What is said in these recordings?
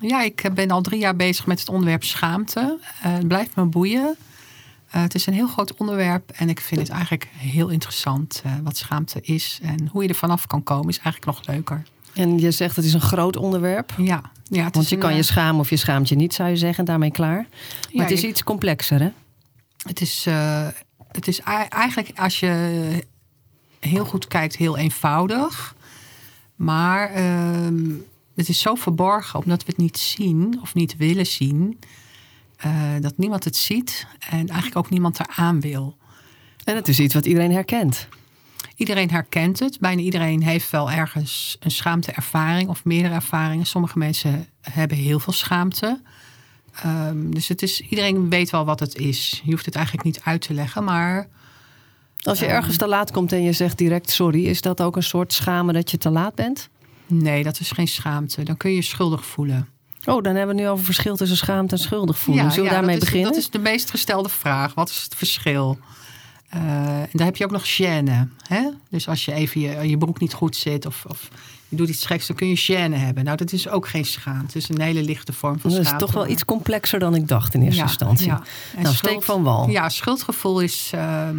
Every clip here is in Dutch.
ja, ik ben al drie jaar bezig met het onderwerp schaamte. Uh, het blijft me boeien. Uh, het is een heel groot onderwerp en ik vind het eigenlijk heel interessant uh, wat schaamte is. En hoe je er vanaf kan komen is eigenlijk nog leuker. En je zegt het is een groot onderwerp. Ja. ja Want je een, kan je schamen of je schaamt je niet, zou je zeggen. Daarmee klaar. Maar Ja, het is iets complexer, hè? Het is, uh, het is ei- eigenlijk als je heel goed kijkt heel eenvoudig. Maar ehm, het is zo verborgen omdat we het niet zien of niet willen zien. eh, dat niemand het ziet en eigenlijk ook niemand eraan wil. En het is iets wat iedereen herkent. Iedereen herkent het. Bijna iedereen heeft wel ergens een schaamteervaring of meerdere ervaringen. Sommige mensen hebben heel veel schaamte. Ehm, dus het is, iedereen weet wel wat het is. Je hoeft het eigenlijk niet uit te leggen, maar Als je Ehm. ergens te laat komt en je zegt direct sorry, is dat ook een soort schamen dat je te laat bent? Nee, dat is geen schaamte. Dan kun je je schuldig voelen. Oh, dan hebben we nu over verschil tussen schaamte en schuldig voelen. Zullen we ja, daarmee dat is, beginnen? Dat is de meest gestelde vraag. Wat is het verschil? Eh, en daar heb je ook nog gêne. Hè? Dus als je even je, je broek niet goed zit of, of je doet iets geks, dan kun je gêne hebben. Nou, dat is ook geen schaamte. Het is een hele lichte vorm van Dat is schaamte. toch wel iets complexer dan ik dacht in eerste Ja, instantie. ja. En Nou, steek van wal. Ja, schuldgevoel is. ehm,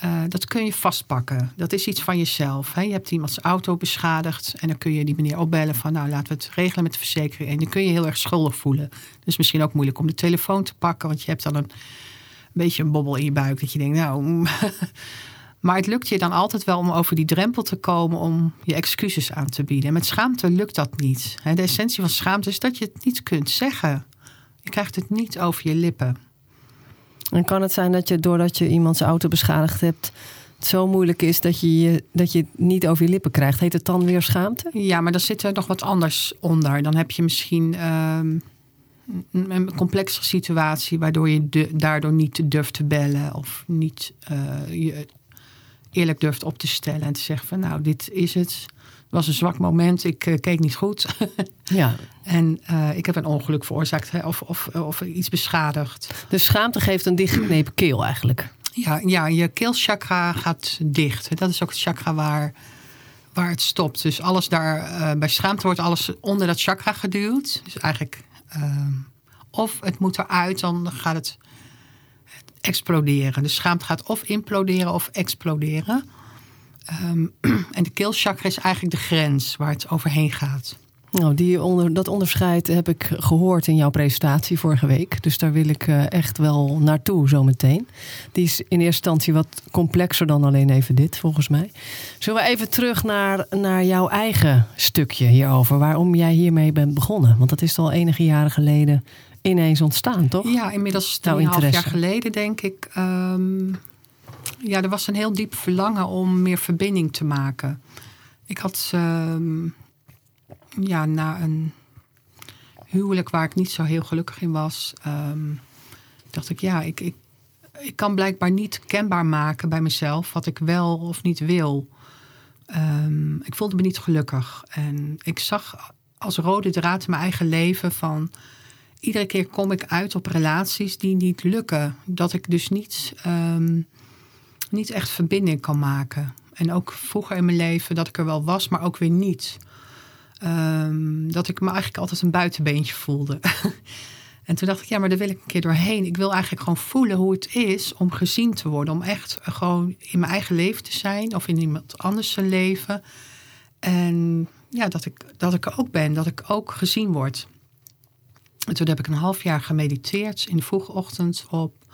eh, dat kun je vastpakken. Dat is iets van jezelf. Hè? Je hebt iemands auto beschadigd. En dan kun je die meneer opbellen van... nou, laten we het regelen met de verzekering. En dan kun je heel erg schuldig voelen. Dus misschien ook moeilijk om de telefoon te pakken. Want je hebt dan een, een beetje een bobbel in je buik. Dat je denkt, nou... mm. Maar het lukt je dan altijd wel om over die drempel te komen... om je excuses aan te bieden. En met schaamte lukt dat niet. De essentie van schaamte is dat je het niet kunt zeggen. Je krijgt het niet over je lippen. En kan het zijn dat je doordat je iemands auto beschadigd hebt, het zo moeilijk is dat je, dat je het niet over je lippen krijgt? Heet het dan weer schaamte? Ja, maar dan zit er nog wat anders onder. Dan heb je misschien ehm, een, complexere situatie... waardoor je daardoor niet durft te bellen... of niet eh, je eerlijk durft op te stellen en te zeggen van... nou, dit is het. Het was een zwak moment, ik eh, keek niet goed. Ja. en eh, ik heb een ongeluk veroorzaakt hè, of, of, of iets beschadigd. Dus schaamte geeft een dichtgeknepen keel eigenlijk. Ja, ja, je keelchakra gaat dicht. Dat is ook het chakra waar, waar het stopt. Dus alles daar, eh, bij schaamte wordt alles onder dat chakra geduwd. Dus eigenlijk, of het moet eruit, dan gaat het exploderen. Dus schaamte gaat of imploderen of exploderen. Ehm, en de keelchakra is eigenlijk de grens waar het overheen gaat. Nou, die onder, dat onderscheid heb ik gehoord in jouw presentatie vorige week. Dus daar wil ik eh, echt wel naartoe zometeen. Die is in eerste instantie wat complexer dan alleen even dit, volgens mij. Zullen we even terug naar, naar jouw eigen stukje hierover? Waarom jij hiermee bent begonnen? Want dat is al enige jaren geleden ineens ontstaan, toch? Ja, inmiddels Jouw 2,5 jaar geleden denk ik. ehm, ja, er was een heel diep verlangen om meer verbinding te maken. Ik had ehm, ja, na een huwelijk waar ik niet zo heel gelukkig in was, ehm, dacht ik, ja, ik, ik, ik kan blijkbaar niet kenbaar maken bij mezelf wat ik wel of niet wil. Ehm, ik voelde me niet gelukkig. En ik zag als rode draad in mijn eigen leven van iedere keer kom ik uit op relaties die niet lukken. Dat ik dus niet, niet echt verbinding kan maken. En ook vroeger in mijn leven dat ik er wel was, maar ook weer niet. Ehm, dat ik me eigenlijk altijd een buitenbeentje voelde. en toen dacht ik, ja, maar daar wil ik een keer doorheen. Ik wil eigenlijk gewoon voelen hoe het is om gezien te worden. Om echt gewoon in mijn eigen leven te zijn of in iemand anders zijn leven. En ja, dat ik, dat ik er ook ben, dat ik ook gezien word. En toen heb ik een half jaar gemediteerd in de vroege ochtend op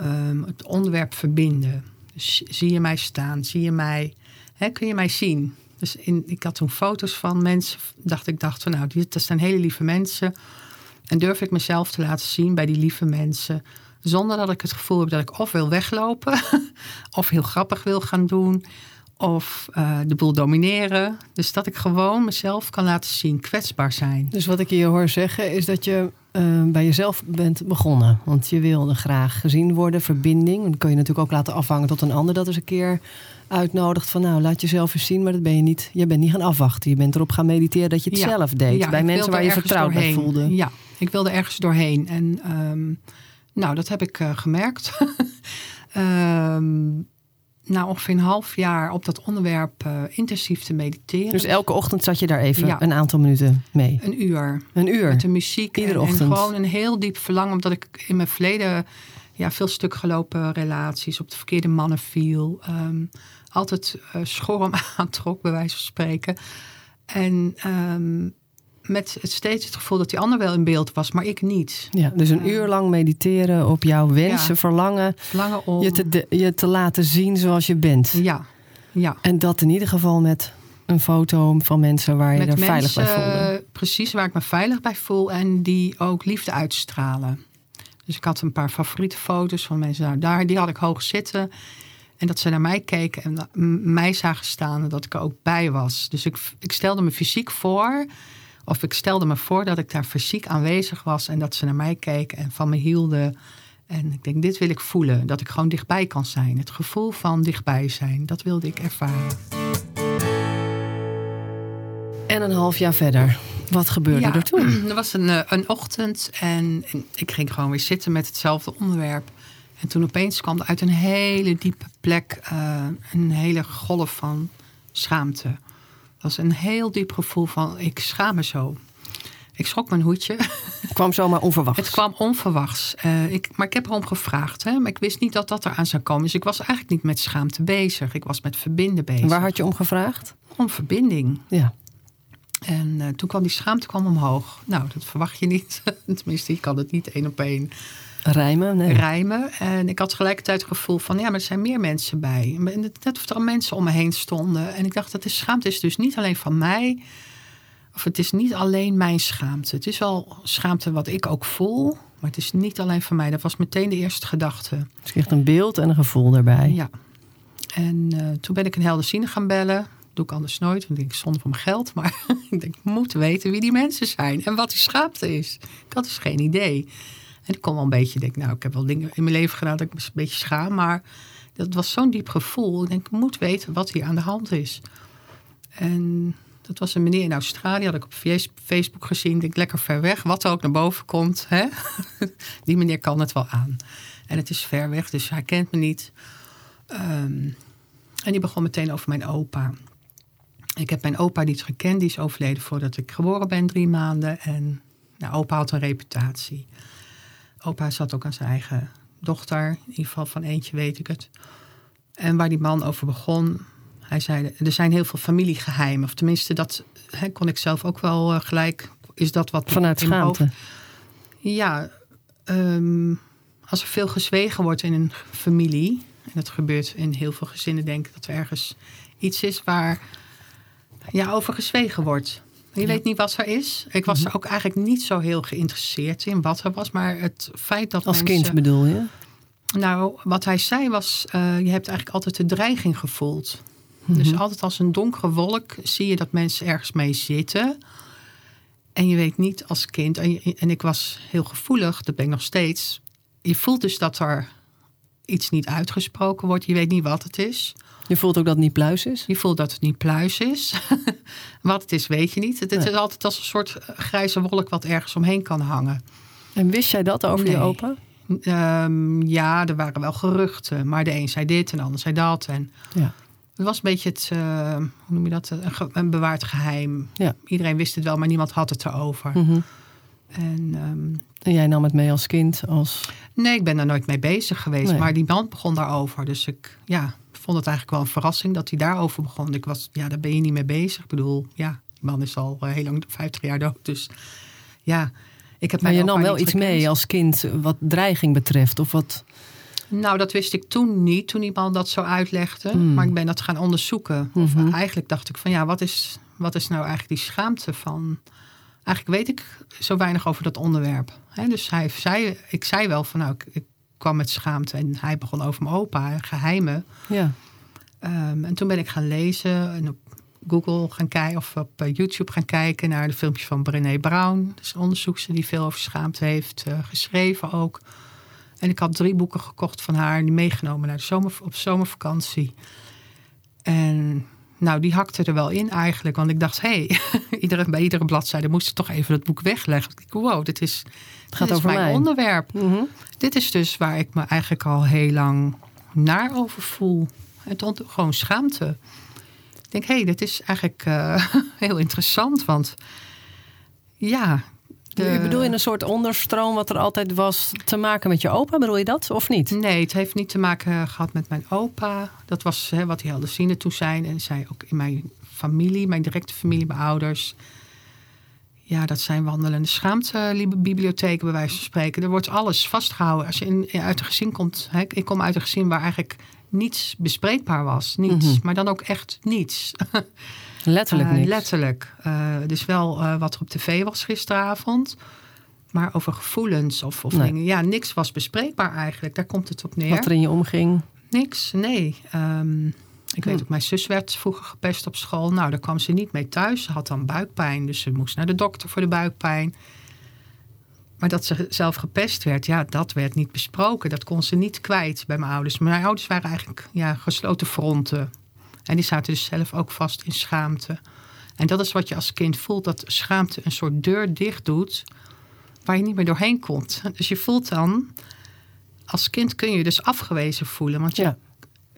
ehm, het onderwerp verbinden. Dus zie je mij staan? Zie je mij? Hè, kun je mij zien? Dus in, ik had toen foto's van mensen. Dacht ik dacht van nou, dit dat zijn hele lieve mensen. En durf ik mezelf te laten zien bij die lieve mensen. Zonder dat ik het gevoel heb dat ik of wil weglopen. of heel grappig wil gaan doen. Of eh, de boel domineren. Dus dat ik gewoon mezelf kan laten zien, kwetsbaar zijn. Dus wat ik je hoor zeggen is dat je eh, bij jezelf bent begonnen. Want je wilde graag gezien worden, verbinding. Dan kun je natuurlijk ook laten afhangen tot een ander dat eens een keer uitnodigt van nou laat jezelf eens zien, maar dat ben je niet. Je bent niet gaan afwachten. Je bent erop gaan mediteren dat je het Ja. zelf deed. Ja, bij mensen waar je vertrouwd bij doorheen. voelde. Ja, ik wilde ergens doorheen. En ehm, nou, dat heb ik eh, gemerkt. Ehm na ongeveer een half jaar op dat onderwerp eh, intensief te mediteren. Dus elke ochtend zat je daar even Ja. een aantal minuten mee. een uur. Een uur. Met de muziek. Iedere en, en ochtend. gewoon een heel diep verlangen. Omdat ik in mijn verleden ja, veel stuk gelopen relaties. Op de verkeerde mannen viel. ehm, altijd eh schorm aantrok, bij wijze van spreken. En ehm, met steeds het gevoel dat die ander wel in beeld was, maar ik niet. Ja, dus een uur lang mediteren op jouw wensen, Ja. verlangen. Verlangen om... Je te, de- je te laten zien zoals je bent. Ja, ja. En dat in ieder geval met een foto van mensen waar je Met er veilig bij voelde. Precies, waar ik me veilig bij voel en die ook liefde uitstralen. Dus ik had een paar favoriete foto's van mensen nou, daar. Die had ik hoog zitten. En dat ze naar mij keken en mij zagen staan en dat ik er ook bij was. Dus ik, ik stelde me fysiek voor. Of ik stelde me voor dat ik daar fysiek aanwezig was. En dat ze naar mij keken en van me hielden. En ik denk, dit wil ik voelen. Dat ik gewoon dichtbij kan zijn. Het gevoel van dichtbij zijn. Dat wilde ik ervaren. En een half jaar verder. Wat gebeurde er toen? Er was een, eh, een ochtend en, ik ging gewoon weer zitten met hetzelfde onderwerp. En toen opeens kwam er uit een hele diepe plek eh, een hele golf van schaamte. Dat was een heel diep gevoel van ik schaam me zo. Ik schrok mijn hoedje. Het kwam zomaar onverwachts. Het kwam onverwachts. Eh, ik, maar ik heb erom gevraagd. Hè? Maar ik wist niet dat dat eraan zou komen. Dus ik was eigenlijk niet met schaamte bezig. Ik was met verbinden bezig. Waar had je om gevraagd? Om verbinding. Ja. En eh, toen kwam die schaamte kwam omhoog. Nou, dat verwacht je niet. Tenminste, je kan het niet één op één Rijmen? Nee. rijmen. En ik had tegelijkertijd het gevoel van... ja, maar er zijn meer mensen bij. Net of er al mensen om me heen stonden. En ik dacht, dat is schaamte is dus niet alleen van mij... of het is niet alleen mijn schaamte. Het is wel schaamte wat ik ook voel... maar het is niet alleen van mij. Dat was meteen de eerste gedachte. Dus je kreeg een beeld en een gevoel daarbij. Ja. En eh, toen ben ik een helderziende gaan bellen. Doe ik anders nooit, want ik denk zonde van mijn geld. Maar ik denk, ik moet weten wie die mensen zijn en wat die schaamte is. Ik had dus geen idee. En ik kon wel een beetje denken, nou, ik heb wel dingen in mijn leven gedaan dat ik me een beetje schaam. Maar dat was zo'n diep gevoel. Ik denk, ik moet weten wat hier aan de hand is. En dat was een meneer in Australië, had ik op Face- Facebook gezien. Denk, lekker ver weg, wat er ook naar boven komt. Hè? Die meneer kan het wel aan. En het is ver weg, dus hij kent me niet. Ehm, en die begon meteen over mijn opa. Ik heb mijn opa niet gekend. Die is overleden voordat ik geboren ben, drie maanden. En nou, opa had een reputatie. Opa zat ook aan zijn eigen dochter. In ieder geval van eentje weet ik het. En waar die man over begon... Hij zei, er zijn heel veel familiegeheimen. Of tenminste, dat kon ik zelf ook wel eh, gelijk... Is dat wat Vanuit schaamte. ja, ehm, als er veel gezwegen wordt in een familie, en dat gebeurt in heel veel gezinnen, denk ik dat er ergens iets is waar ja, over gezwegen wordt. Je weet niet wat er is. Ik was Mhm. er ook eigenlijk niet zo heel geïnteresseerd in wat er was, maar het feit dat Als mensen... kind bedoel je? Nou, wat hij zei was, eh, je hebt eigenlijk altijd de dreiging gevoeld. Mhm. Dus altijd als een donkere wolk zie je dat mensen ergens mee zitten. En je weet niet als kind, en, je- en ik was heel gevoelig, dat ben ik nog steeds. Je voelt dus dat er iets niet uitgesproken wordt. Je weet niet wat het is. Je voelt ook dat het niet pluis is? Je voelt dat het niet pluis is. wat het is, weet je niet. Het, Nee. is altijd als een soort grijze wolk wat ergens omheen kan hangen. En wist jij dat over je Nee. opa? Ehm, ja, er waren wel geruchten. Maar de een zei dit en de ander zei dat. En Ja. het was een beetje het, eh, hoe noem je dat? Een, ge- een bewaard geheim. Ja. Iedereen wist het wel, maar niemand had het erover. Mhm. En ehm, En jij nam het mee als kind? Als... nee, ik ben daar nooit mee bezig geweest. Nee. Maar die man begon daarover. Dus ik ja, vond het eigenlijk wel een verrassing dat hij daarover begon. Ik was, ja, daar ben je niet mee bezig. Ik bedoel, ja, die man is al eh, heel lang, 50 jaar dood. Dus ja, ik heb Maar je nam wel iets gekend. mee als kind wat dreiging betreft? Of wat? Nou, dat wist ik toen niet, toen iemand dat zo uitlegde. Hmm. Maar ik ben dat gaan onderzoeken. Of Mhm. eigenlijk dacht ik van ja, wat is, wat is nou eigenlijk die schaamte van... Eigenlijk weet ik zo weinig over dat onderwerp. Dus hij zei, ik zei wel van nou, ik, ik kwam met schaamte. En hij begon over mijn opa, geheimen. Ja. Ehm, en toen ben ik gaan lezen en op Google gaan kijken of op eh, YouTube gaan kijken naar de filmpjes van Brené Brown. Dus een onderzoekster die veel over schaamte heeft uh, geschreven ook. En ik had drie boeken gekocht van haar en die meegenomen naar de zomer, op zomervakantie. En nou, die hakte er wel in eigenlijk. Want ik dacht, hé, hey, bij iedere bladzijde moest ik toch even het boek wegleggen. Ik wow, dit is, Het gaat dit is over mijn mij. onderwerp. Mhm. Dit is dus waar ik me eigenlijk al heel lang naar over voel. Het ont- gewoon schaamte. Ik denk, hé, hey, dit is eigenlijk eh, heel interessant. Want ja... de- Je bedoel je een soort onderstroom wat er altijd was te maken met je opa? Bedoel je dat of niet? Nee, het heeft niet te maken gehad met mijn opa. Dat was hè, wat hij hadden zien toe zijn. En zij ook in mijn familie, mijn directe familie, mijn ouders. Ja, dat zijn wandelende schaamtebibliotheken, bij wijze van spreken. Er wordt alles vastgehouden. Als je in, uit een gezin komt... Hè, ik kom uit een gezin waar eigenlijk niets bespreekbaar was. Niets, Mhm. maar dan ook echt niets. Letterlijk Eh, niet. letterlijk. Eh, dus wel eh, wat er op tv was gisteravond. Maar over gevoelens of, of Nee. dingen. Ja, niks was bespreekbaar eigenlijk. Daar komt het op neer. Wat er in je omging. Niks, nee. Ehm, ik weet Hm. ook, mijn zus werd vroeger gepest op school. Nou, daar kwam ze niet mee thuis. Ze had dan buikpijn, dus ze moest naar de dokter voor de buikpijn. Maar dat ze zelf gepest werd, ja, dat werd niet besproken. Dat kon ze niet kwijt bij mijn ouders. Mijn ouders waren eigenlijk ja, gesloten fronten. En die zaten dus zelf ook vast in schaamte. En dat is wat je als kind voelt, dat schaamte een soort deur dicht doet... waar je niet meer doorheen komt. Dus je voelt dan... Als kind kun je je dus afgewezen voelen. Want je, Ja.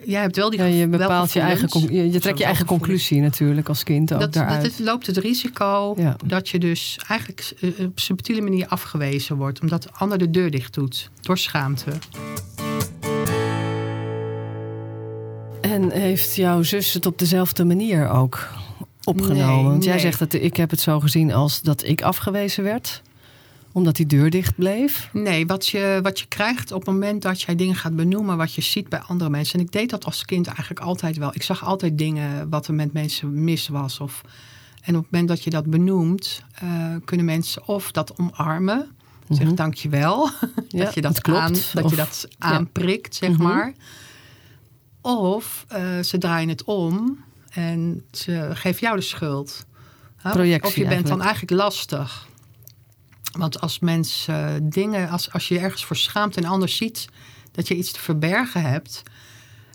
Jij hebt wel die Ja, je bepaalt je eigen, je, je trekt je eigen conclusie natuurlijk als kind ook Dat, daaruit. dat het loopt het risico Ja. dat je dus eigenlijk eh, op subtiele manier afgewezen wordt. Omdat de ander de deur dicht doet. Door schaamte. En heeft jouw zus het op dezelfde manier ook opgenomen? Nee, Want jij nee. zegt dat ik heb het zo gezien als dat ik afgewezen werd, omdat die deur dicht bleef. Nee, wat je, wat je krijgt op het moment dat jij dingen gaat benoemen wat je ziet bij andere mensen. En ik deed dat als kind eigenlijk altijd wel. Ik zag altijd dingen wat er met mensen mis was. Of, en op het moment dat je dat benoemt, eh, kunnen mensen of dat omarmen. Zeg Mhm. dankjewel. Ja, dat je dat, klopt. aan, dat, Of- je dat aanprikt, zeg Mhm. maar. Of eh, ze draaien het om en ze geven jou de schuld. Hè? Of- Projectie Of je bent dan eigenlijk lastig. Want als mensen eh, dingen, als, als je ergens voor schaamt en anders ziet dat je iets te verbergen hebt.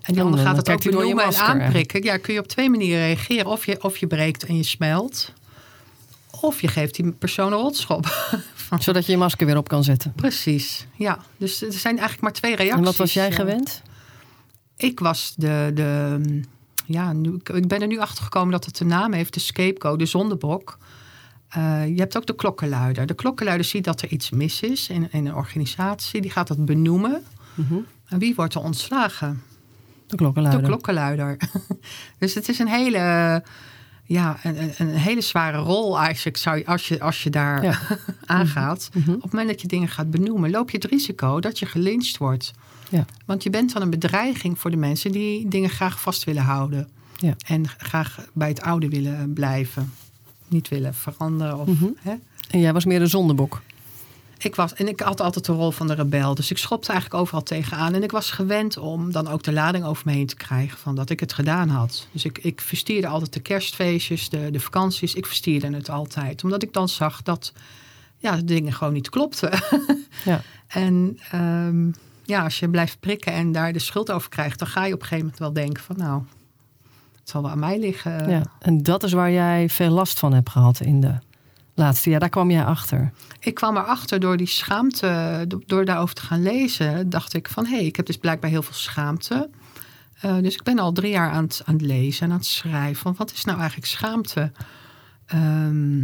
En die ander dan gaat het ook benoemen en aanprikken. Ja, kun je op twee manieren reageren. Of je, of je breekt en je smelt. Of je geeft die persoon een rotschop. Zodat je je masker weer op kan zetten. Precies, ja. Dus er zijn eigenlijk maar twee reacties. En wat was jij Ja. gewend? Ik was de. de ja, nu, ik- ik ben er nu achter gekomen dat het de naam heeft: de scapegoat, de zondebok. Eh, je hebt ook de klokkenluider. De klokkenluider ziet dat er iets mis is in, in een organisatie. Die gaat dat benoemen. Mhm. En wie wordt er ontslagen? De klokkenluider. De klokkenluider. dus het is een hele, ja, een, een- hele zware rol eigenlijk, zou je, als, je, als je daar Ja. aangaat. Mhm. Op het moment dat je dingen gaat benoemen, loop je het risico dat je gelyncht wordt. Ja. Want je bent dan een bedreiging voor de mensen die dingen graag vast willen houden. Ja. En graag bij het oude willen blijven. Niet willen veranderen. Of, Mhm. hè? En jij was meer een zondebok. Ik was, en ik had altijd de rol van de rebel. Dus ik schopte eigenlijk overal tegenaan. En ik was gewend om dan ook de lading over me heen te krijgen van dat ik het gedaan had. Dus ik, ik verstierde altijd de kerstfeestjes, de, de vakanties. Ik verstierde het altijd. Omdat ik dan zag dat ja, de dingen gewoon niet klopten. Ja. En ehm, ja, als je blijft prikken en daar de schuld over krijgt, dan ga je op een gegeven moment wel denken van nou, het zal wel aan mij liggen. ja. En dat is waar jij veel last van hebt gehad in de laatste jaar. Daar kwam jij achter. Ik kwam erachter door die schaamte, do- door daarover te gaan lezen, dacht ik van hé, hey, ik heb dus blijkbaar heel veel schaamte. Eh, dus ik ben al drie jaar aan het, aan het lezen en aan het schrijven. Van wat is nou eigenlijk schaamte? Ehm,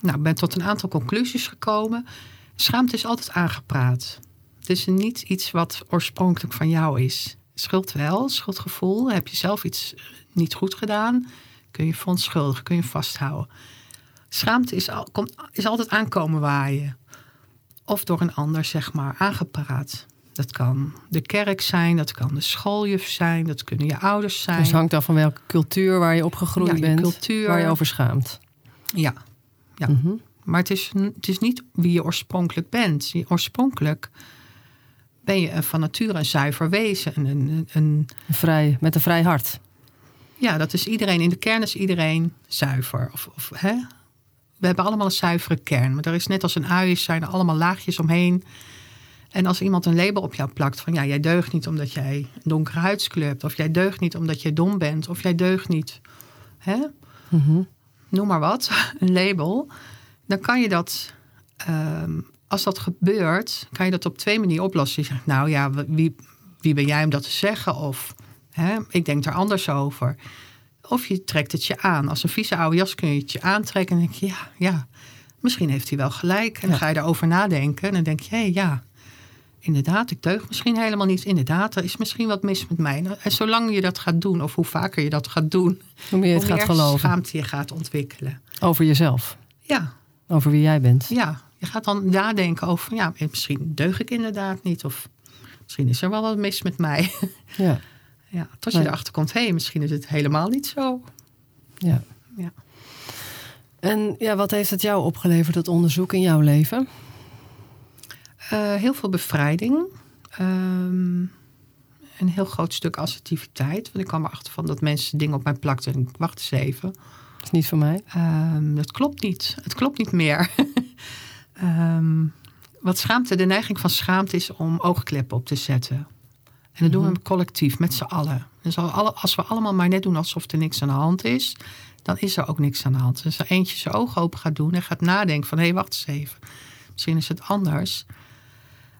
nou, ik ben tot een aantal conclusies gekomen. Schaamte is altijd aangepraat. Het is niet iets wat oorspronkelijk van jou is. Schuld wel, schuldgevoel. Heb je zelf iets eh, niet goed gedaan? Kun je verontschuldigen, kun je vasthouden. Schaamte is, al, komt, is altijd aankomen waaien. Of door een ander, zeg maar, aangepraat. Dat kan de kerk zijn, dat kan de schooljuf zijn, dat kunnen je ouders zijn. Dus het hangt af van welke cultuur waar je opgegroeid Ja, je bent. cultuur. Waar je over schaamt. Ja, Ja. Mhm. maar het is, het is niet wie je oorspronkelijk bent. Je, oorspronkelijk ben je van nature een zuiver wezen. Een, een, een, Vrij, met een vrij hart. Ja, dat is iedereen. In de kern is iedereen zuiver. Of, of, hè? We hebben allemaal een zuivere kern. Maar er is net als een ui, zijn er allemaal laagjes omheen. En als iemand een label op jou plakt van ja, jij deugt niet omdat jij een donkere huidskleur hebt. Of jij deugt niet omdat jij dom bent. Of jij deugt niet. Hè? Mhm. Noem maar wat, een label. Dan kan je dat, ehm, als dat gebeurt, kan je dat op twee manieren oplossen. Je zegt, nou ja, wie, wie ben jij om dat te zeggen? Of hè, ik denk er anders over. Of je trekt het je aan. Als een vieze oude jas kun je het je aantrekken. En denk je, ja, ja, misschien heeft hij wel gelijk. En dan ga je erover nadenken. En dan denk je, hé, ja, inderdaad, ik deug misschien helemaal niet. Inderdaad, er is misschien wat mis met mij. En zolang je dat gaat doen, of hoe vaker je dat gaat doen... Hoe meer je het hoe gaat meer geloven. schaamte je gaat ontwikkelen. Over jezelf. Ja, Over wie jij bent. ja, je gaat dan nadenken over, ja, misschien deug ik inderdaad niet. Of misschien is er wel wat mis met mij. Ja. Ja, tot je erachter komt, hé, misschien is het helemaal niet zo. ja. Ja. En ja, wat heeft het jou opgeleverd, dat onderzoek in jouw leven? Eh, heel veel bevrijding. Ehm, een heel groot stuk assertiviteit. Want ik kwam erachter van dat mensen dingen op mij plakten. En ik wacht eens even. Dat is niet voor mij. Ehm, dat klopt niet. Het klopt niet meer. Ehm, wat schaamte, de neiging van schaamte is om oogkleppen op te zetten. En dat doen we collectief, met z'n allen. Dus als we allemaal maar net doen alsof er niks aan de hand is, dan is er ook niks aan de hand. Dus als er eentje zijn ogen open gaat doen en gaat nadenken van hé, wacht eens even. Misschien is het anders.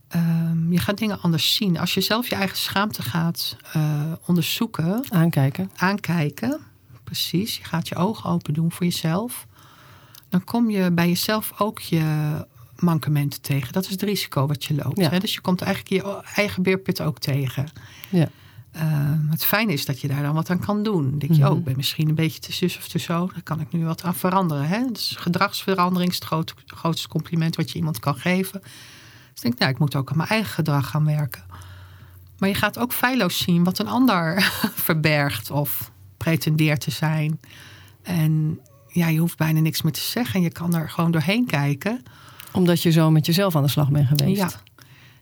Ehm, je gaat dingen anders zien. Als je zelf je eigen schaamte gaat eh, onderzoeken, Aankijken. aankijken. Precies, je gaat je ogen open doen voor jezelf. Dan kom je bij jezelf ook je mankementen tegen. Dat is het risico wat je loopt. Ja. Hè? Dus je komt eigenlijk je eigen beerput ook tegen. Ja. Ehm, het fijne is dat je daar dan wat aan kan doen. Dan denk je, Mhm. oh, ik ben misschien een beetje te zus of te zo. Daar kan ik nu wat aan veranderen. Hè? Dus gedragsverandering is het groot- grootste compliment wat je iemand kan geven. Dus ik denk, nou, ik moet ook aan mijn eigen gedrag gaan werken. Maar je gaat ook feilloos zien wat een ander verbergt of pretendeert te zijn. En ja, je hoeft bijna niks meer te zeggen. Je kan er gewoon doorheen kijken. Omdat je zo met jezelf aan de slag bent geweest. Ja.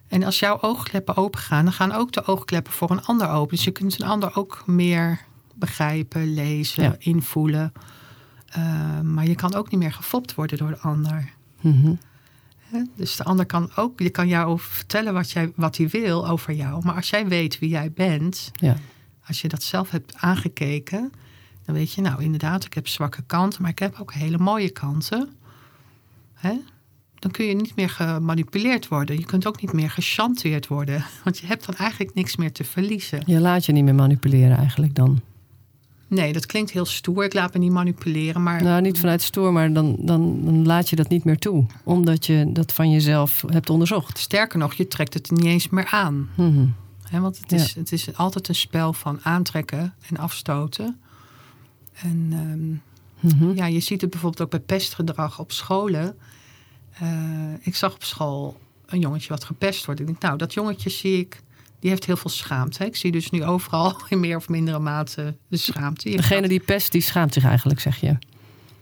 En als jouw oogkleppen open gaan, dan gaan ook de oogkleppen voor een ander open. Dus je kunt een ander ook meer begrijpen, lezen, Ja. invoelen. Uh, maar je kan ook niet meer gefopt worden door de ander. Mhm. Dus de ander kan ook, je kan jou vertellen wat, jij, wat hij wil over jou. Maar als jij weet wie jij bent, Ja. als je dat zelf hebt aangekeken, dan weet je, nou inderdaad, ik heb zwakke kanten, maar ik heb ook hele mooie kanten. Hè? Dan kun je niet meer gemanipuleerd worden. Je kunt ook niet meer gechanteerd worden. Want je hebt dan eigenlijk niks meer te verliezen. Je laat je niet meer manipuleren eigenlijk dan. Nee, dat klinkt heel stoer. Ik laat me niet manipuleren. Maar Nou, niet vanuit stoer, maar dan, dan, dan laat je dat niet meer toe. Omdat je dat van jezelf hebt onderzocht. sterker nog, je trekt het niet eens meer aan. Mhm. Want het is, het is altijd een spel van aantrekken en afstoten. En ehm, Mhm. ja, je ziet het bijvoorbeeld ook bij pestgedrag op scholen. Eh, ik zag op school een jongetje wat gepest wordt. Ik denk, nou, dat jongetje zie ik, die heeft heel veel schaamte. Ik zie dus nu overal in meer of mindere mate de schaamte. Je Degene gaat die pest, die schaamt zich eigenlijk, zeg je.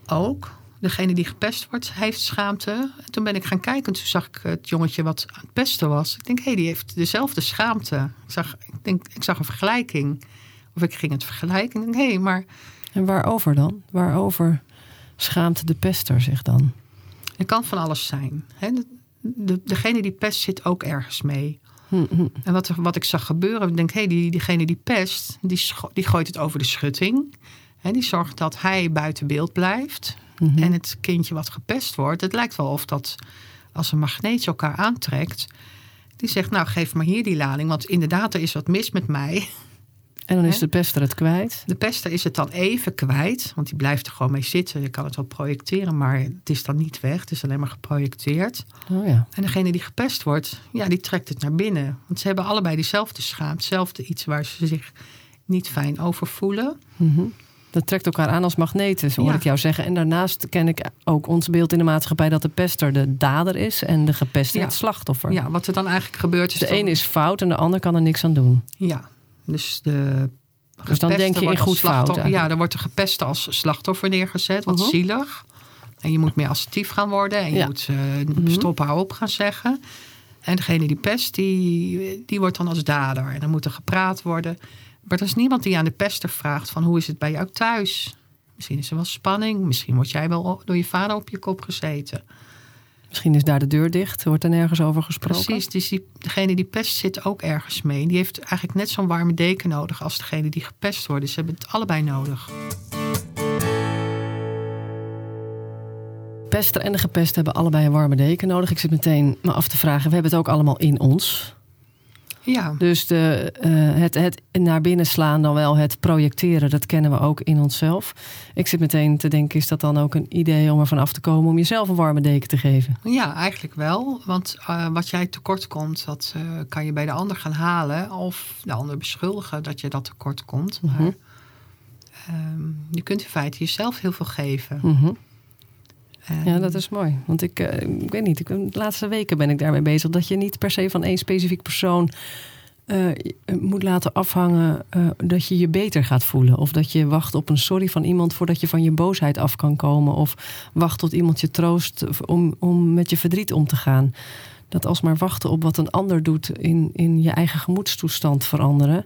ook. Degene die gepest wordt, heeft schaamte. En toen ben ik gaan kijken en toen zag ik het jongetje wat aan het pesten was. Ik denk, hé, hey, die heeft dezelfde schaamte. Ik zag, ik, denk, ik zag een vergelijking. Of ik ging het vergelijken. Ik denk, hé, hey, maar En waarover dan? Waarover schaamt de pester zich dan? het kan van alles zijn. Hè? De, de- degene die pest zit ook ergens mee. Mhm. En wat, wat ik zag gebeuren, ik denk, hé, hey, die, diegene die pest, die, die gooit het over de schutting. Hè, die zorgt dat hij buiten beeld blijft. Mhm. En het kindje wat gepest wordt, het lijkt wel of dat als een magneetje elkaar aantrekt. Die zegt, nou geef maar hier die lading, want inderdaad, er is wat mis met mij. En dan is de pester het kwijt. De pester is het dan even kwijt, want die blijft er gewoon mee zitten. Je kan het wel projecteren, maar het is dan niet weg. Het is alleen maar geprojecteerd. Oh ja. En degene die gepest wordt, ja, die trekt het naar binnen. Want ze hebben allebei diezelfde schaamte, hetzelfde iets waar ze zich niet fijn over voelen. Mhm. Dat trekt elkaar aan als magneten, zo hoor Ja. ik jou zeggen. En daarnaast ken ik ook ons beeld in de maatschappij dat de pester de dader is en de gepeste Ja. het slachtoffer. Ja, wat er dan eigenlijk gebeurt is. de dan- een is fout en de ander kan er niks aan doen. Ja, dus de. Dus dan denk je in goed fout. Ja, dan wordt de gepeste als slachtoffer neergezet. Wat Mhm. zielig. En je moet meer assertief gaan worden. En je Ja. moet Mhm. stop, hou op gaan zeggen. En degene die pest, die, die wordt dan als dader. En dan moet er gepraat worden. Maar er is niemand die aan de pester vraagt van hoe is het bij jou thuis? Misschien is er wel spanning. Misschien word jij wel door je vader op je kop gezeten. Misschien is daar de deur dicht. Wordt er nergens over gesproken? Precies. Dus die, degene die pest zit ook ergens mee. Die heeft eigenlijk net zo'n warme deken nodig als degene die gepest wordt. Dus ze hebben het allebei nodig. pester en de gepest hebben allebei een warme deken nodig. Ik zit meteen me af te vragen, we hebben het ook allemaal in ons. Ja. Dus de, uh, het, het naar binnen slaan, dan wel het projecteren, dat kennen we ook in onszelf. Ik zit meteen te denken, is dat dan ook een idee om er van af te komen om jezelf een warme deken te geven? Ja, eigenlijk wel. Want uh, wat jij tekort komt, dat uh, kan je bij de ander gaan halen. Of de ander beschuldigen dat je dat tekort komt. Maar mm -hmm. je kunt in feite jezelf heel veel geven. Mm -hmm. Ja, dat is mooi. Want ik, uh, ik weet niet, ik, de laatste weken ben ik daarmee bezig. Dat je niet per se van één specifiek persoon uh, moet laten afhangen uh, dat je je beter gaat voelen. Of dat je wacht op een sorry van iemand voordat je van je boosheid af kan komen. Of wacht tot iemand je troost om, om met je verdriet om te gaan. Dat alsmaar wachten op wat een ander doet in, in je eigen gemoedstoestand veranderen.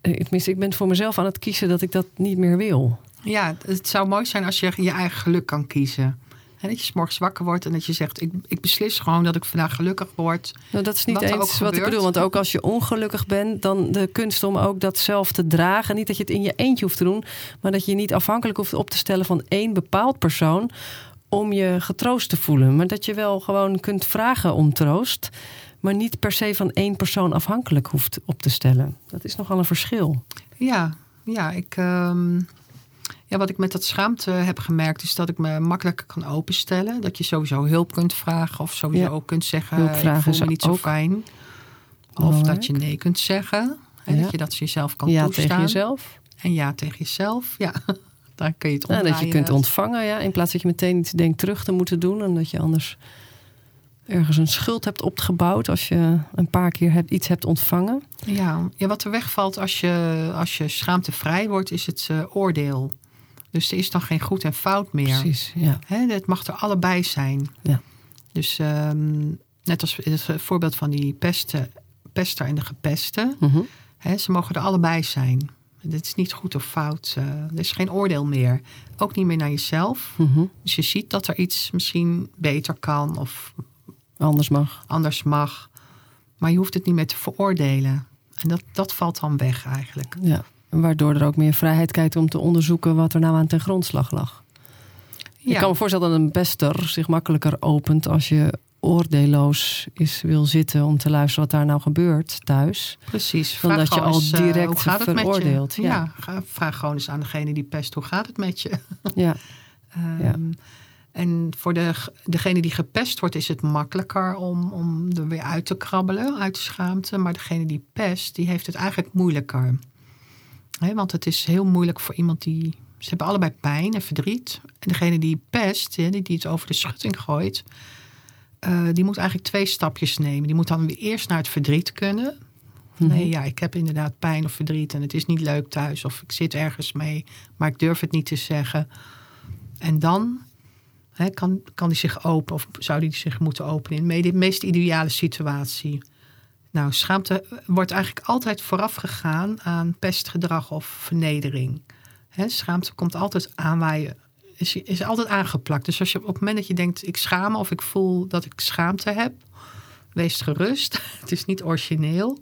Tenminste, ik ben voor mezelf aan het kiezen dat ik dat niet meer wil. Ja, het zou mooi zijn als je je eigen geluk kan kiezen. En dat je s morgens wakker wordt en dat je zegt: ik, ik beslis gewoon dat ik vandaag gelukkig word. Nou, dat is niet eens wat ik bedoel. Want ook als je ongelukkig bent, dan de kunst om ook dat zelf te dragen. Niet dat je het in je eentje hoeft te doen, maar dat je niet afhankelijk hoeft op te stellen van één bepaald persoon om je getroost te voelen. Maar dat je wel gewoon kunt vragen om troost, maar niet per se van één persoon afhankelijk hoeft op te stellen. Dat is nogal een verschil. Ja, ja ik. Um ja, wat ik met dat schaamte heb gemerkt, is dat ik me makkelijker kan openstellen. Dat je sowieso hulp kunt vragen of sowieso ook kunt zeggen: ik voel me niet zo fijn. Of dat je nee kunt zeggen. Hè, Dat je dat jezelf kan ja toestaan. tegen jezelf. En ja tegen jezelf, ja. Daar kun je het omdraaien. dat je kunt ontvangen, ja. In plaats dat je meteen iets denkt terug te moeten doen. En dat je anders ergens een schuld hebt opgebouwd als je een paar keer hebt, iets hebt ontvangen. Ja, ja wat er wegvalt als je, als je schaamtevrij wordt, is het uh, oordeel. Dus er is dan geen goed en fout meer. Precies, ja. het mag er allebei zijn. Ja. Dus um, net als het voorbeeld van die pesten, pester en de gepeste. Mm ze mogen er allebei zijn. Het is niet goed of fout. Uh, er is geen oordeel meer. Ook niet meer naar jezelf. Mm Dus je ziet dat er iets misschien beter kan of anders mag. Anders mag. Maar je hoeft het niet meer te veroordelen. En dat, dat valt dan weg eigenlijk. Ja. Waardoor er ook meer vrijheid kijkt om te onderzoeken wat er nou aan ten grondslag lag. Ja. Ik kan me voorstellen dat een bester zich makkelijker opent als je oordeelloos is, wil zitten om te luisteren wat daar nou gebeurt thuis. Precies. Dan dat je al eh, direct uh, veroordeelt. Ja. ja. vraag gewoon eens aan degene die pest, hoe gaat het met je? Ja. um, ja. En voor de, degene die gepest wordt, is het makkelijker om, om er weer uit te krabbelen, uit de schaamte. Maar degene die pest, die heeft het eigenlijk moeilijker want het is heel moeilijk voor iemand die. Ze hebben allebei pijn en verdriet. En degene die pest, die, die het over de schutting gooit, uh, die moet eigenlijk twee stapjes nemen. Die moet dan weer eerst naar het verdriet kunnen. Nee, ja, ik heb inderdaad pijn of verdriet en het is niet leuk thuis. Of ik zit ergens mee, maar ik durf het niet te zeggen. En dan hè, kan, kan die zich open of zou die zich moeten openen in de meest ideale situatie. Nou, schaamte wordt eigenlijk altijd vooraf gegaan aan pestgedrag of vernedering. He, schaamte komt altijd aanwaaien, is, is altijd aangeplakt. Dus als je op het moment dat je denkt, ik schaam me of ik voel dat ik schaamte heb, wees gerust. Het is niet origineel.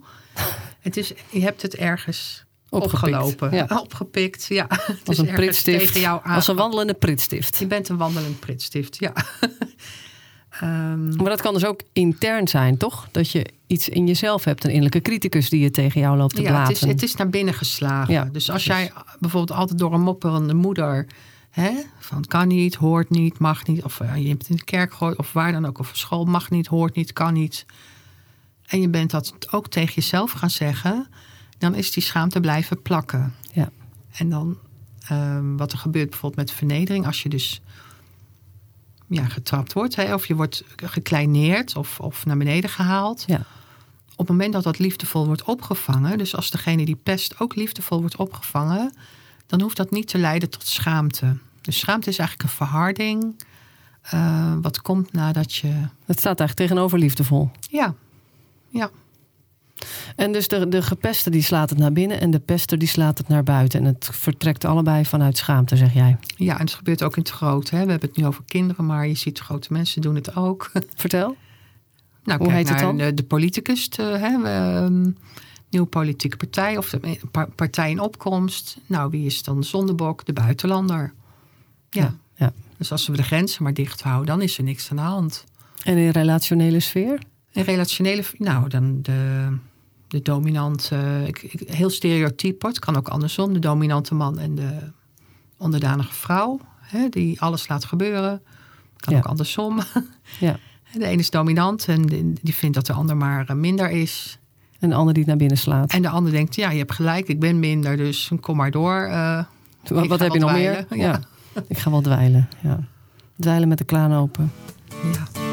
Het is, je hebt het ergens Opgepikt, opgelopen. Ja. Opgepikt, ja. Het als is een. Tegen jou als een wandelende pritstift. Je bent een wandelend pritstift, ja. Um, maar dat kan dus ook intern zijn, toch? Dat je iets in jezelf hebt, een innerlijke criticus die je tegen jou loopt te ja. Het is, het is naar binnen geslagen. Ja, dus als jij bijvoorbeeld altijd door een mopperende moeder, hè, van kan niet, hoort niet, mag niet, of uh, je hebt in de kerk gegooid, of waar dan ook, of school mag niet, hoort niet, kan niet. En je bent dat ook tegen jezelf gaan zeggen, dan is die schaamte blijven plakken. Ja. En dan, um, wat er gebeurt bijvoorbeeld met vernedering, als je dus ja, getrapt wordt. Hè, of je wordt gekleineerd of, of naar beneden gehaald. Ja. Op het moment dat dat liefdevol wordt opgevangen, dus als degene die pest ook liefdevol wordt opgevangen, dan hoeft dat niet te leiden tot schaamte. Dus schaamte is eigenlijk een verharding. Uh, wat komt nadat je. Het staat eigenlijk tegenover liefdevol. Ja, ja. En dus de, de gepeste die slaat het naar binnen en de pester die slaat het naar buiten. En het vertrekt allebei vanuit schaamte, zeg jij. Ja, en het gebeurt ook in het groot. Hè? We hebben het nu over kinderen, maar je ziet grote mensen doen het ook. Vertel. Nou, Hoe kijk heet het dan? De, de politicus, te- hè? We, ehm, nieuwe politieke partij of de pa- partij in opkomst. Nou, wie is dan de zondebok? De buitenlander. Ja. Ja, ja. Dus als we de grenzen maar dicht houden, dan is er niks aan de hand. En in relationele sfeer? In relationele, nou, dan de, de dominante, ik, ik- heel stereotyp, het kan ook andersom. De dominante man en de onderdanige vrouw, hè, die alles laat gebeuren. Kan Ja. ook andersom. Ja. De ene is dominant en die vindt dat de ander maar eh, minder is. En de ander die het naar binnen slaat. En de ander denkt, ja, je hebt gelijk, ik ben minder, dus kom maar door. eh. wat heb je nog meer? Ja. Ik ga wel dweilen. Ja. Dweilen met de kraan open. ja.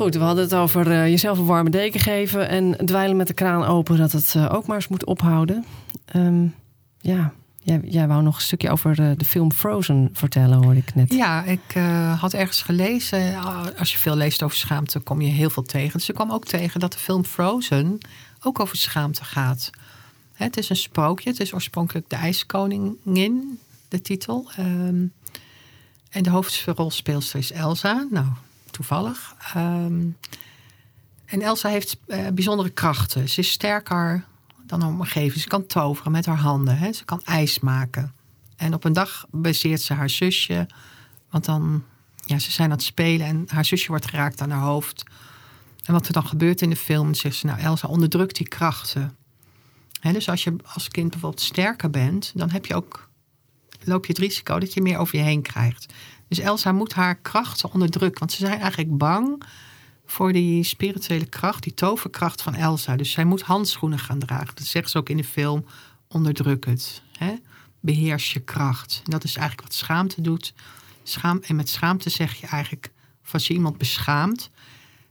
Goed, we hadden het over eh, jezelf een warme deken geven en dweilen met de kraan open, dat het eh, ook maar eens moet ophouden. Ehm, ja, jij, wou nog een stukje over eh, de film Frozen vertellen, hoorde ik net. Ja, ik had ergens gelezen. Als je veel leest over schaamte, kom je heel veel tegen. Dus ik kwam ook tegen dat de film Frozen ook over schaamte gaat. Het is een sprookje. Het is oorspronkelijk De IJskoningin, de titel. Ehm, en de hoofdrolspeelster is Elsa. Nou, toevallig. Ehm, en Elsa heeft eh, bijzondere krachten. Ze is sterker dan haar omgeving. Ze kan toveren met haar handen. Hè. Ze kan ijs maken. En op een dag bezeert ze haar zusje. Want dan, ja, ze zijn aan het spelen en haar zusje wordt geraakt aan haar hoofd. En wat er dan gebeurt in de film, zegt ze, nou Elsa, onderdruk die krachten. Dus als je als kind bijvoorbeeld sterker bent, dan heb je ook, loop je het risico dat je meer over je heen krijgt. Dus Elsa moet haar krachten onderdrukken, want ze zijn eigenlijk bang voor die spirituele kracht, die toverkracht van Elsa. Dus zij moet handschoenen gaan dragen. Dat zegt ze ook in de film, onderdruk het. Hè? beheers je kracht. En dat is eigenlijk wat schaamte doet. Schaam, en met schaamte zeg je eigenlijk, als je iemand beschaamt,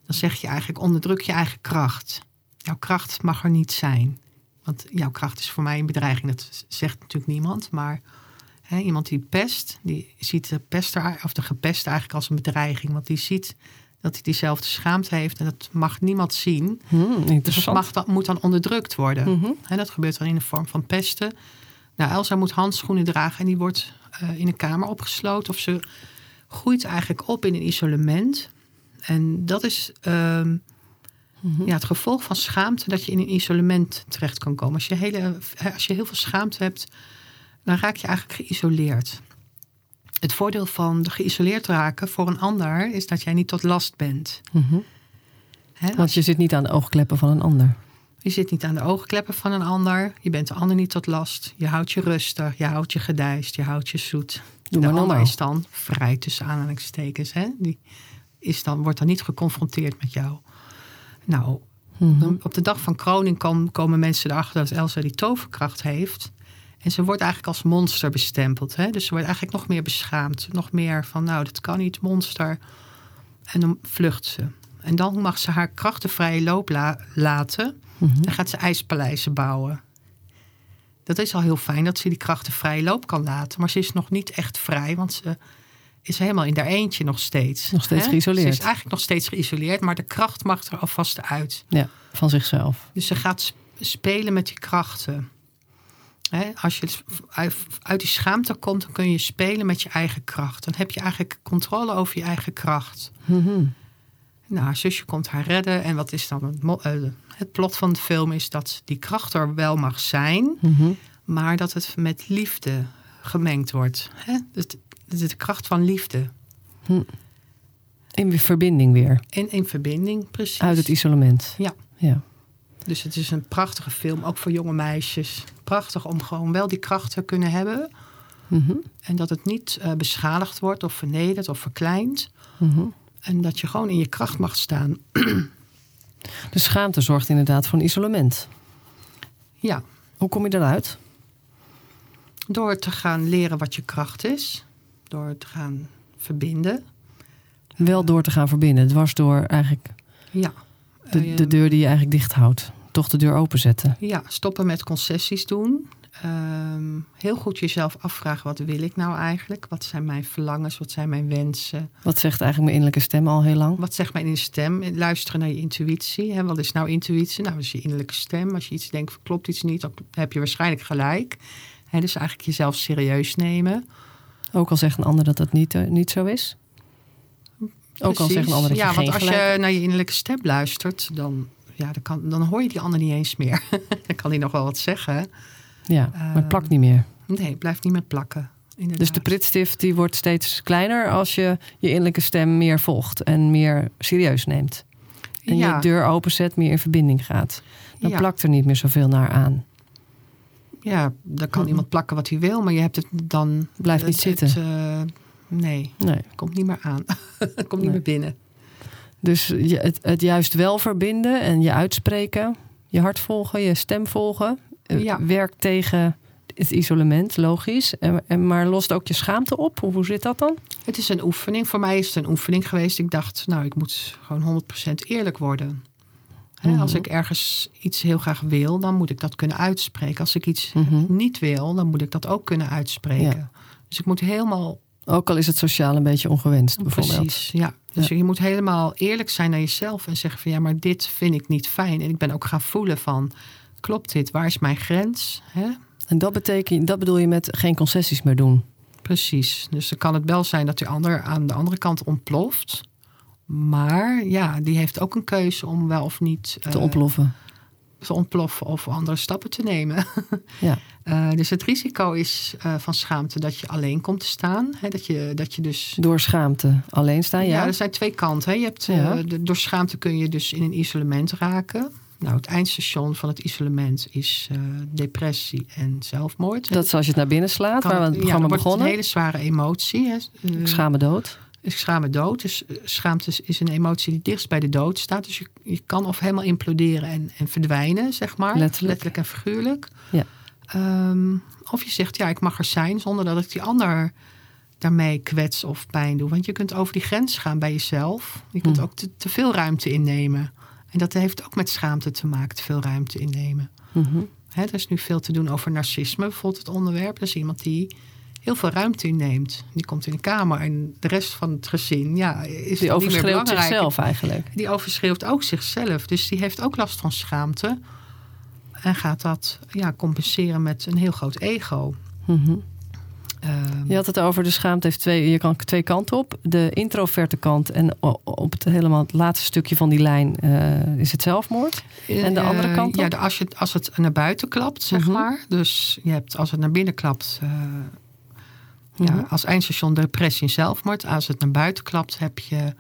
dan zeg je eigenlijk onderdruk je eigen kracht. Jouw kracht mag er niet zijn. Want jouw kracht is voor mij een bedreiging. Dat zegt natuurlijk niemand. Maar iemand die pest, die ziet de pester of de gepest eigenlijk als een bedreiging. Want die ziet dat hij diezelfde schaamte heeft. En dat mag niemand zien. Hmm, Dus dat mag dan, moet dan onderdrukt worden. En dat gebeurt dan in de vorm van pesten. Nou, Elsa moet handschoenen dragen en die wordt eh, in een kamer opgesloten. Of ze groeit eigenlijk op in een isolement. En dat is ehm, Mhm. ja, het gevolg van schaamte dat je in een isolement terecht kan komen. Als je, hele, als je heel veel schaamte hebt, dan raak je eigenlijk geïsoleerd. Het voordeel van geïsoleerd raken voor een ander is dat jij niet tot last bent. Mhm. Want je zit niet aan de oogkleppen van een ander. Je zit niet aan de oogkleppen van een ander. Je bent de ander niet tot last. Je houdt je rustig. Je houdt je gedijst. Je houdt je zoet. Doe de maar ander is dan vrij tussen aanhalingstekens. Hè? Die is dan, wordt dan niet geconfronteerd met jou. Nou, Mhm. op de dag van kroning kom- komen mensen erachter dat Elsa die toverkracht heeft. En ze wordt eigenlijk als monster bestempeld. Hè? Dus ze wordt eigenlijk nog meer beschaamd. Nog meer van, nou, dat kan niet, monster. En dan vlucht ze. En dan mag ze haar krachten vrije loop la- laten. Mhm. Dan gaat ze ijspaleizen bouwen. Dat is al heel fijn dat ze die krachten vrije loop kan laten. Maar ze is nog niet echt vrij, want ze is helemaal in haar eentje nog steeds. Nog steeds hè? geïsoleerd. Ze is eigenlijk nog steeds geïsoleerd, maar de kracht mag er alvast uit. Ja, van zichzelf. Dus ze gaat sp- spelen met die krachten. Als je uit- die schaamte komt, dan kun je spelen met je eigen kracht. Dan heb je eigenlijk controle over je eigen kracht. Mhm. Nou, haar zusje komt haar redden. En wat is dan het, eh, het plot van de film? Is dat die kracht er wel mag zijn, Mhm. maar dat het met liefde gemengd wordt. Dus de, kracht van liefde. In verbinding weer. En in verbinding, precies. Uit het isolement. Ja. Ja. Dus het is een prachtige film, ook voor jonge meisjes. Prachtig om gewoon wel die kracht te kunnen hebben. Mhm. En dat het niet eh, beschadigd wordt of vernederd of verkleind. Mhm. En dat je gewoon in je kracht mag staan. De schaamte zorgt inderdaad voor een isolement. Ja, Hoe kom je eruit? door te gaan leren wat je kracht is. Door te gaan verbinden. Wel door te gaan verbinden. Dwars door eigenlijk Ja. de, Eh, de deur die je eigenlijk dicht houdt. Toch de deur openzetten. Ja, stoppen met concessies doen. Ehm, heel goed jezelf afvragen, wat wil ik nou eigenlijk? Wat zijn mijn verlangens? Wat zijn mijn wensen? Wat zegt eigenlijk mijn innerlijke stem al heel lang? Wat zegt mijn innerlijke stem? Luisteren naar je intuïtie. Hè? Wat is nou intuïtie? Nou, dat is je innerlijke stem. Als je iets denkt, klopt iets niet, dan heb je waarschijnlijk gelijk. Hè? Dus eigenlijk jezelf serieus nemen. Ook al zegt een ander dat dat niet, uh, niet zo is? Ook al zegt een ander dat ja, je want geen als gelijk... je naar je innerlijke stem luistert, dan, ja, dan, kan, dan hoor je die ander niet eens meer. dan kan hij nog wel wat zeggen. Ja, maar het plakt niet meer. Nee, het blijft niet meer plakken. Inderdaad. Dus de pritstift die wordt steeds kleiner als je je innerlijke stem meer volgt en meer serieus neemt. En Ja. je deur openzet, meer in verbinding gaat. Dan Ja. plakt er niet meer zoveel naar aan. Ja, dan kan Mhm. iemand plakken wat hij wil, maar je hebt het dan... Blijft niet het- zitten. het, eh, nee, Nee. komt niet meer aan. komt niet meer binnen. Dus je, het, het juist wel verbinden en je uitspreken, je hart volgen, je stem volgen, eh, Ja. werkt tegen het isolement, logisch. En, en, maar lost ook je schaamte op? Hoe, hoe zit dat dan? Het is een oefening. Voor mij is het een oefening geweest. Ik dacht, nou, ik moet gewoon 100% eerlijk worden. Mhm. Als ik ergens iets heel graag wil, dan moet ik dat kunnen uitspreken. Als ik iets Mhm. niet wil, dan moet ik dat ook kunnen uitspreken. Ja. Dus ik moet helemaal Ook al is het sociaal een beetje ongewenst, bijvoorbeeld. Precies, ja. Dus je moet helemaal eerlijk zijn naar jezelf en zeggen van ja, maar dit vind ik niet fijn. En ik ben ook gaan voelen van, klopt dit? Waar is mijn grens? Hè? En dat, betekent, dat bedoel je met geen concessies meer doen. Precies. Dus dan kan het wel zijn dat die ander aan de andere kant ontploft. Maar ja, die heeft ook een keuze om wel of niet Te eh, ontploffen. Te ontploffen of andere stappen te nemen. Ja. Eh, dus het risico is eh, van schaamte dat je alleen komt te staan. Hè? Dat, je, dat je dus Door schaamte alleen staan, ja. Ja, er zijn twee kanten. Hè. Je hebt, Ja. eh, de, door schaamte kun je dus in een isolement raken. Nou, het eindstation van het isolement is depressie en zelfmoord. Dat is als je het naar binnen slaat, Kan waar we het- het ja, programma dan wordt begonnen. een hele zware emotie. Hè. Ik schaam me dood. Ik schaam me dood. Dus eh, schaamte is- een emotie die dichtst bij de dood staat. Dus je, je kan of helemaal imploderen en, en verdwijnen, zeg maar. Letterlijk. en figuurlijk. Ja. Ehm, of je zegt, ja, ik mag er zijn zonder dat ik die ander daarmee kwets of pijn doe. Want je kunt over die grens gaan bij jezelf. Je kunt Hm. ook te, te veel ruimte innemen. En dat heeft ook met schaamte te maken, te veel ruimte innemen. Mhm. Er is nu veel te doen over narcisme, bijvoorbeeld het onderwerp. Dat is iemand die heel veel ruimte inneemt. Die komt in de kamer en de rest van het gezin ja, is Die dan niet meer overschreeuwt zichzelf eigenlijk. Die overschreeuwt ook zichzelf. Dus die heeft ook last van schaamte. En gaat dat ja, compenseren met een heel groot ego. Mhm. Ehm, Je had het over de schaamte heeft twee, je kan twee kanten op. De introverte kant en op het helemaal het laatste stukje van die lijn eh, is het zelfmoord. En de andere Eh, kant Ja, op? de- als, je, als het naar buiten klapt, zeg Mhm. maar. Dus je hebt, als het naar binnen klapt, eh, ja, Mhm. als eindstation depressie en zelfmoord. Als het naar buiten klapt, heb je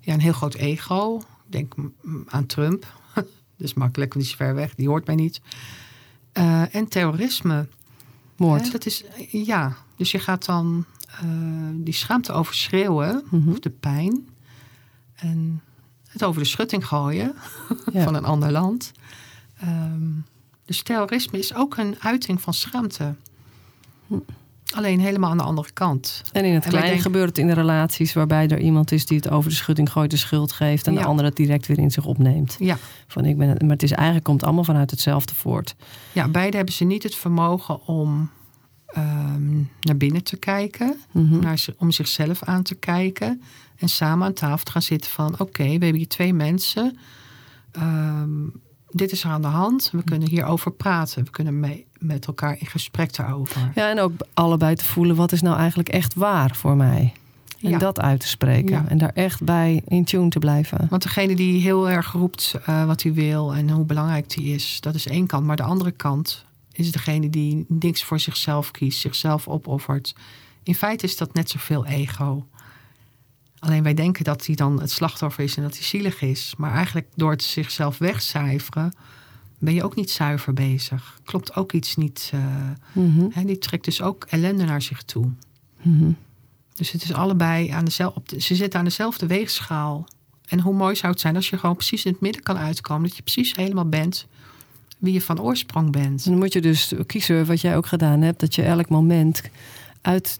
ja, een heel groot ego. Denk mm, aan Trump. Dat is makkelijk, want die is ver weg. Die hoort mij niet. Eh, en terrorisme. Moord. Hè, dat is, ja, dus je gaat dan eh, die schaamte overschreeuwen, Mhm. of de pijn. En het over de schutting gooien Ja. van een ander land. Ehm, dus terrorisme is ook een uiting van schaamte. Alleen helemaal aan de andere kant. En in het En kleine gebeurt het in de relaties waarbij er iemand is die het over de schutting gooit, de schuld geeft en Ja. de ander het direct weer in zich opneemt. Ja, Van ik ben, maar het is eigenlijk komt allemaal vanuit hetzelfde voort. ja beide hebben ze niet het vermogen om ehm, naar binnen te kijken. Mhm. naar, om zichzelf aan te kijken. En samen aan tafel te gaan zitten van... oké, we hebben hier twee mensen. Ehm, dit is er aan de hand. We kunnen hierover praten. We kunnen mee, met elkaar in gesprek daarover. Ja, en ook allebei te voelen wat is nou eigenlijk echt waar voor mij. En Ja. dat uit te spreken. Ja. En daar echt bij in tune te blijven. Want degene die heel erg roept eh, wat hij wil... en hoe belangrijk die is, dat is één kant. Maar de andere kant is degene die niks voor zichzelf kiest. Zichzelf opoffert. In feite is dat net zoveel ego. Alleen wij denken dat hij dan het slachtoffer is en dat hij zielig is. Maar eigenlijk door het zichzelf wegcijferen... ben je ook niet zuiver bezig. Klopt ook iets niet. eh, Mhm. hè, die trekt dus ook ellende naar zich toe. Mhm. Dus het is allebei aan dezelfde... de- Ze zitten aan dezelfde weegschaal. En hoe mooi zou het zijn als je gewoon precies in het midden kan uitkomen. Dat je precies helemaal bent wie je van oorsprong bent. En dan moet je dus kiezen wat jij ook gedaan hebt. Dat je elk moment uit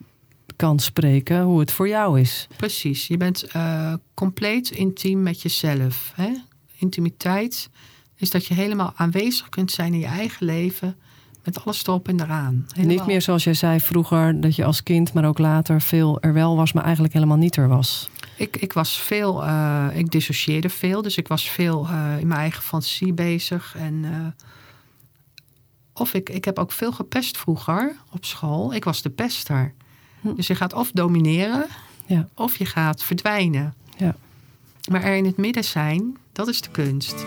kan spreken hoe het voor jou is. Precies. Je bent eh, compleet intiem met jezelf. Hè? Intimiteit is dat je helemaal aanwezig kunt zijn in je eigen leven. Met alles erop en eraan. Niet Helemaal. meer zoals jij zei vroeger, dat je als kind, maar ook later veel er wel was, maar eigenlijk helemaal niet er was. Ik, ik was veel, eh, ik dissocieerde veel. Dus ik was veel eh, in mijn eigen fantasie bezig. En, eh, of ik, ik heb ook veel gepest vroeger op school. Ik was de pester. Hm. Dus je gaat of domineren, Ja. of je gaat verdwijnen. Ja. Maar er in het midden zijn, dat is de kunst.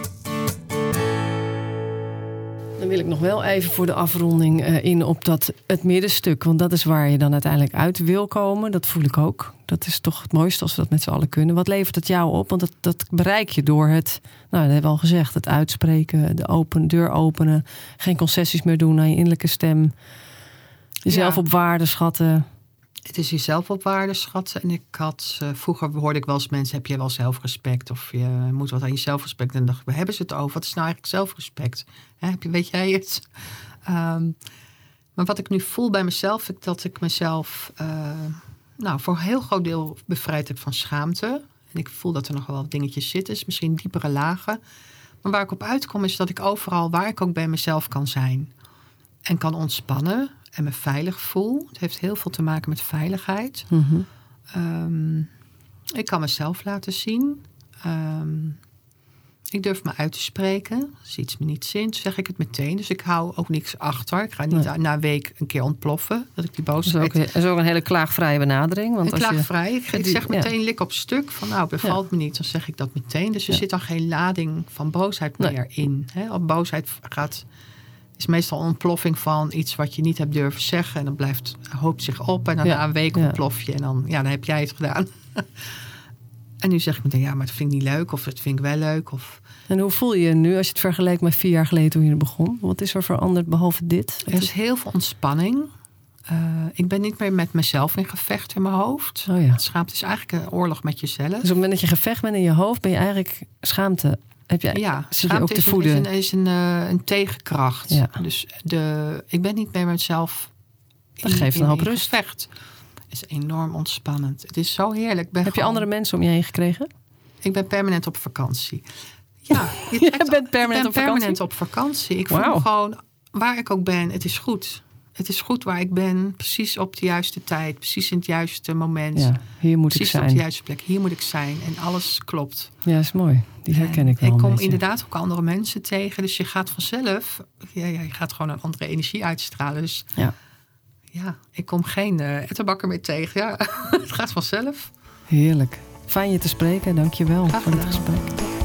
Dan wil ik nog wel even voor de afronding eh, in op dat het middenstuk. Want dat is waar je dan uiteindelijk uit wil komen. Dat voel ik ook. Dat is toch het mooiste als we dat met z'n allen kunnen. Wat levert het jou op? Want dat, dat bereik je door het, nou dat hebben we al gezegd, het uitspreken, de open, deur openen, geen concessies meer doen aan je innerlijke stem. Jezelf Ja. op waarde schatten. Het is jezelf op waarde schatten. En ik had, eh, vroeger hoorde ik wel eens mensen, heb je wel zelfrespect? Of je moet wat aan je zelfrespect. En dan dacht ik, waar hebben ze het over? Wat is nou eigenlijk zelfrespect? Heb je, weet jij het? Ehm, maar wat ik nu voel bij mezelf, dat ik mezelf eh, nou, voor een heel groot deel bevrijd heb van schaamte. En ik voel dat er nog wel wat dingetjes zitten, dus misschien diepere lagen. Maar waar ik op uitkom is dat ik overal, waar ik ook bij mezelf kan zijn. En kan ontspannen en me veilig voel. Het heeft heel veel te maken met veiligheid. Mhm. Ehm, ik kan mezelf laten zien. Ehm, ik durf me uit te spreken. Als iets me niet zint, zeg ik het meteen. Dus ik hou ook niks achter. Ik ga niet Nee. na een week een keer ontploffen. Dat ik die is boosheid... ook, dat is ook een hele klaagvrije benadering. Want als je. Ik, zeg ja. meteen lik op stuk. Van nou, bevalt me niet. Dan zeg ik dat meteen. Dus er Ja. zit dan geen lading van boosheid Nee. meer in. Hè? Op boosheid gaat... is meestal een ontploffing van iets wat je niet hebt durven zeggen. En dan blijft, hoopt zich op. En dan Ja. na een week ontplof je. En dan, ja, dan heb jij het gedaan. en nu zeg ik meteen, ja, maar dat vind ik niet leuk. Of dat vind ik wel leuk. Of, En hoe voel je je nu als je het vergelijkt met vier jaar geleden toen je begon? Wat is er veranderd behalve dit? er is heel veel ontspanning. Eh, ik ben niet meer met mezelf in gevecht in mijn hoofd. Oh ja. Schaamte is eigenlijk een oorlog met jezelf. Dus op het moment dat je gevecht bent in je hoofd, ben je eigenlijk schaamte. Heb jij, Ja, zit je ook te is een, voeden? is een, is een, eh, een tegenkracht. Ja. Dus de, ik ben niet meer met mezelf Dat geeft een hoop rust. gevecht. Het is enorm ontspannend. Het is zo heerlijk. Heb je andere mensen om je heen gekregen? Ik ben permanent op vakantie. Ja, je bent permanent ik op ben permanent vakantie? op vakantie. Ik voel gewoon, waar ik ook ben, het is goed. Het is goed waar ik ben. Precies op de juiste tijd. Precies in het juiste moment. Ja, hier moet ik precies op zijn. de juiste plek. Hier moet ik zijn. En alles klopt. Ja, is mooi. Die herken En ik wel Ik kom beetje. inderdaad ook andere mensen tegen. Dus je gaat vanzelf... Ja, ja, je gaat gewoon een andere energie uitstralen. Dus Ja. ja, ik kom geen uh, etterbakker meer tegen. Ja, het gaat vanzelf. Heerlijk. Fijn je te spreken. Dank je wel Graag voor het gesprek.